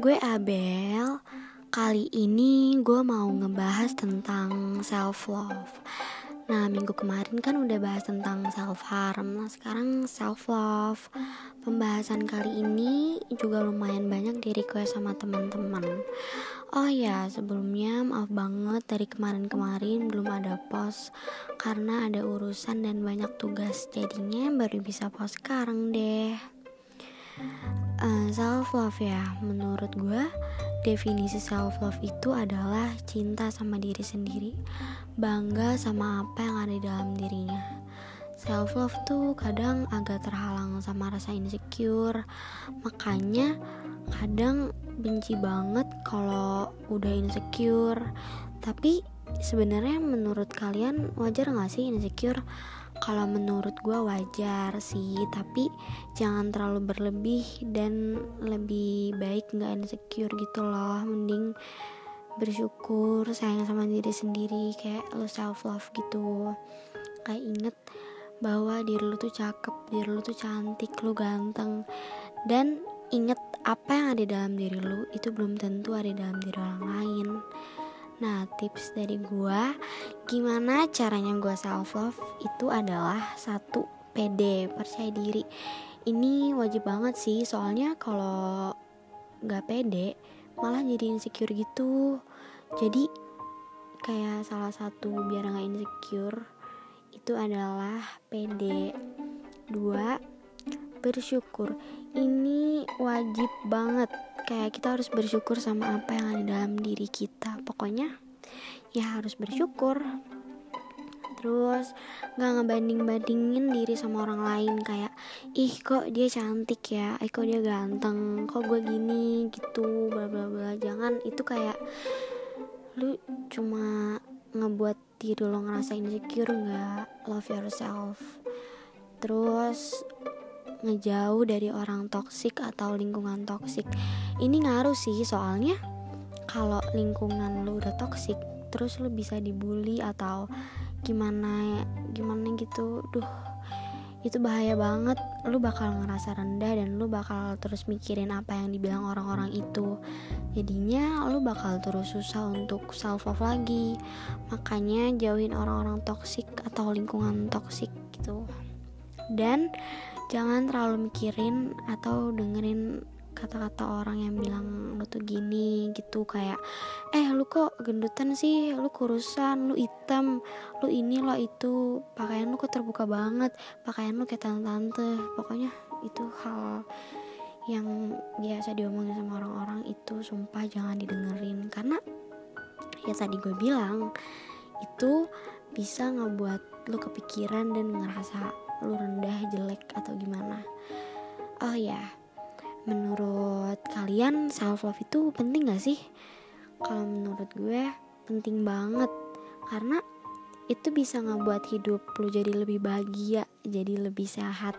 gue Abel. Kali ini gue mau ngebahas tentang self love. Nah, minggu kemarin kan udah bahas tentang self harm. Nah, sekarang self love. Pembahasan kali ini juga lumayan banyak di request sama teman-teman. Oh ya, sebelumnya maaf banget dari kemarin-kemarin belum ada post karena ada urusan dan banyak tugas. Jadinya baru bisa post sekarang deh. Self love ya, menurut gue definisi self love itu adalah cinta sama diri sendiri, bangga sama apa yang ada di dalam dirinya. Self love tuh kadang agak terhalang sama rasa insecure, makanya kadang benci banget kalau udah insecure. Tapi sebenarnya menurut kalian wajar gak sih insecure? Kalau menurut gue wajar sih tapi jangan terlalu berlebih dan lebih baik nggak insecure gitu loh. Mending bersyukur sayang sama diri sendiri kayak lo self love gitu. Kayak inget bahwa diri lo tuh cakep diri lo tuh cantik lo ganteng. Dan inget apa yang ada dalam diri lo itu belum tentu ada dalam diri orang lain Nah, tips dari gue gimana caranya gue self love itu adalah satu pede, percaya diri. Ini wajib banget sih, soalnya kalau nggak pede malah jadi insecure gitu. Jadi kayak salah satu biar nggak insecure itu adalah pede. Dua, bersyukur. Ini wajib banget. Kayak kita harus bersyukur sama apa yang ada dalam diri kita. Pokoknya ya harus bersyukur. Terus nggak ngebanding bandingin diri sama orang lain. Kayak ih kok dia cantik ya? Ih kok dia ganteng? Kok gue gini? Gitu bla bla bla. Jangan itu kayak lu cuma ngebuat diri lo ngerasa insecure nggak. Love yourself. Terus ngejauh dari orang toksik atau lingkungan toksik. Ini ngaruh sih soalnya kalau lingkungan lu udah toksik terus lu bisa dibully atau gimana gimana gitu duh itu bahaya banget. Lu bakal ngerasa rendah dan lu bakal terus mikirin apa yang dibilang orang-orang itu. Jadinya lu bakal terus susah untuk self love lagi. Makanya jauhin orang-orang toksik atau lingkungan toksik gitu. Dan jangan terlalu mikirin atau dengerin kata-kata orang yang bilang lu tuh gini gitu kayak eh lu kok gendutan sih? Lu kurusan lu hitam lu ini lo itu. Pakaian lu kok terbuka banget pakaian lu kayak tante-tante. Pokoknya itu hal yang biasa diomongin sama orang-orang itu sumpah jangan didengerin. Karena ya tadi gue bilang itu bisa ngebuat lu kepikiran dan ngerasa lu rendah jelek atau gimana. Oh ya menurut kalian self love itu penting gak sih? Kalau menurut gue penting banget. Karena itu bisa ngebuat hidup lu jadi lebih bahagia jadi lebih sehat.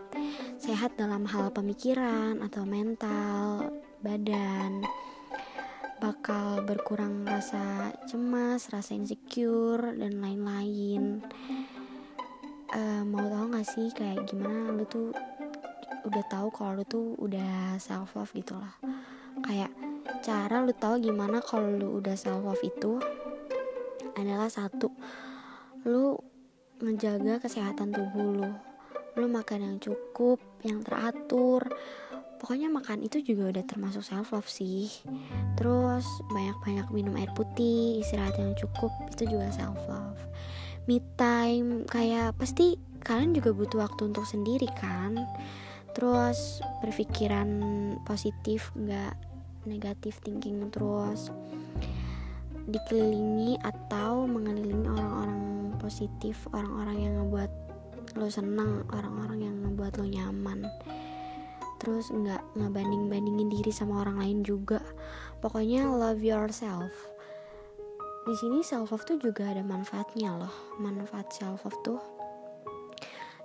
Sehat dalam hal pemikiran atau mental badan. Bakal berkurang rasa cemas rasa insecure dan lain-lain uh, mau tau gak sih kayak gimana lu tuh udah tahu kalau lu tuh udah self love gitu lah. Kayak cara lu tahu gimana kalau lu udah self love itu adalah satu lu menjaga kesehatan tubuh lu. Lu makan yang cukup yang teratur. Pokoknya makan itu juga udah termasuk self love sih. Terus banyak-banyak minum air putih istirahat yang cukup itu juga self love me time kayak pasti kalian juga butuh waktu untuk sendiri kan? Terus berpikiran positif nggak negatif thinking terus dikelilingi atau mengelilingi orang-orang positif orang-orang yang ngebuat lo seneng orang-orang yang ngebuat lo nyaman. Terus nggak ngebanding bandingin diri sama orang lain juga. Pokoknya love yourself di sini self love tuh juga ada manfaatnya loh. Manfaat self love tuh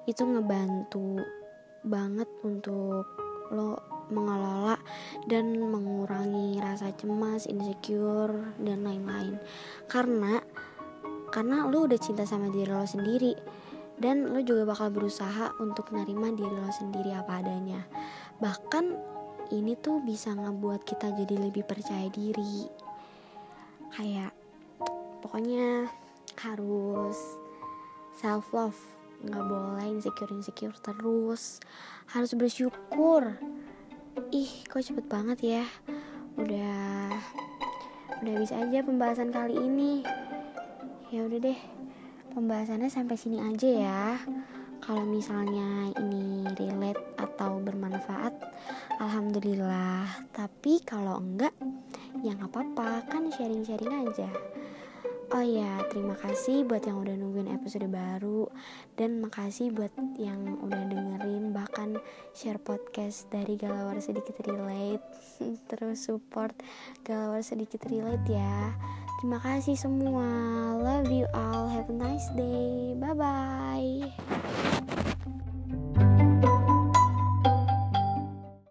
itu ngebantu banget untuk lo mengelola dan mengurangi rasa cemas insecure dan lain-lain. Karena karena lo udah cinta sama diri lo sendiri dan lo juga bakal berusaha untuk nerima diri lo sendiri apa adanya. Bahkan ini tuh bisa ngebuat kita jadi lebih percaya diri. Kayak pokoknya harus self love nggak boleh insecure insecure terus. Harus bersyukur. Ih kok cepet banget ya? Udah udah bisa aja pembahasan kali ini. Ya udah deh pembahasannya sampai sini aja ya. Kalau misalnya ini relate atau bermanfaat alhamdulillah. Tapi kalau enggak ya nggak apa-apa. Kan sharing-sharing aja Oh ya, terima kasih buat yang udah nungguin episode baru. Dan makasih buat yang udah dengerin Bahkan share podcast dari Galawar Sedikit Relate. Terus support Galawar Sedikit Relate ya. Terima kasih semua. Love you all. Have a nice day. Bye-bye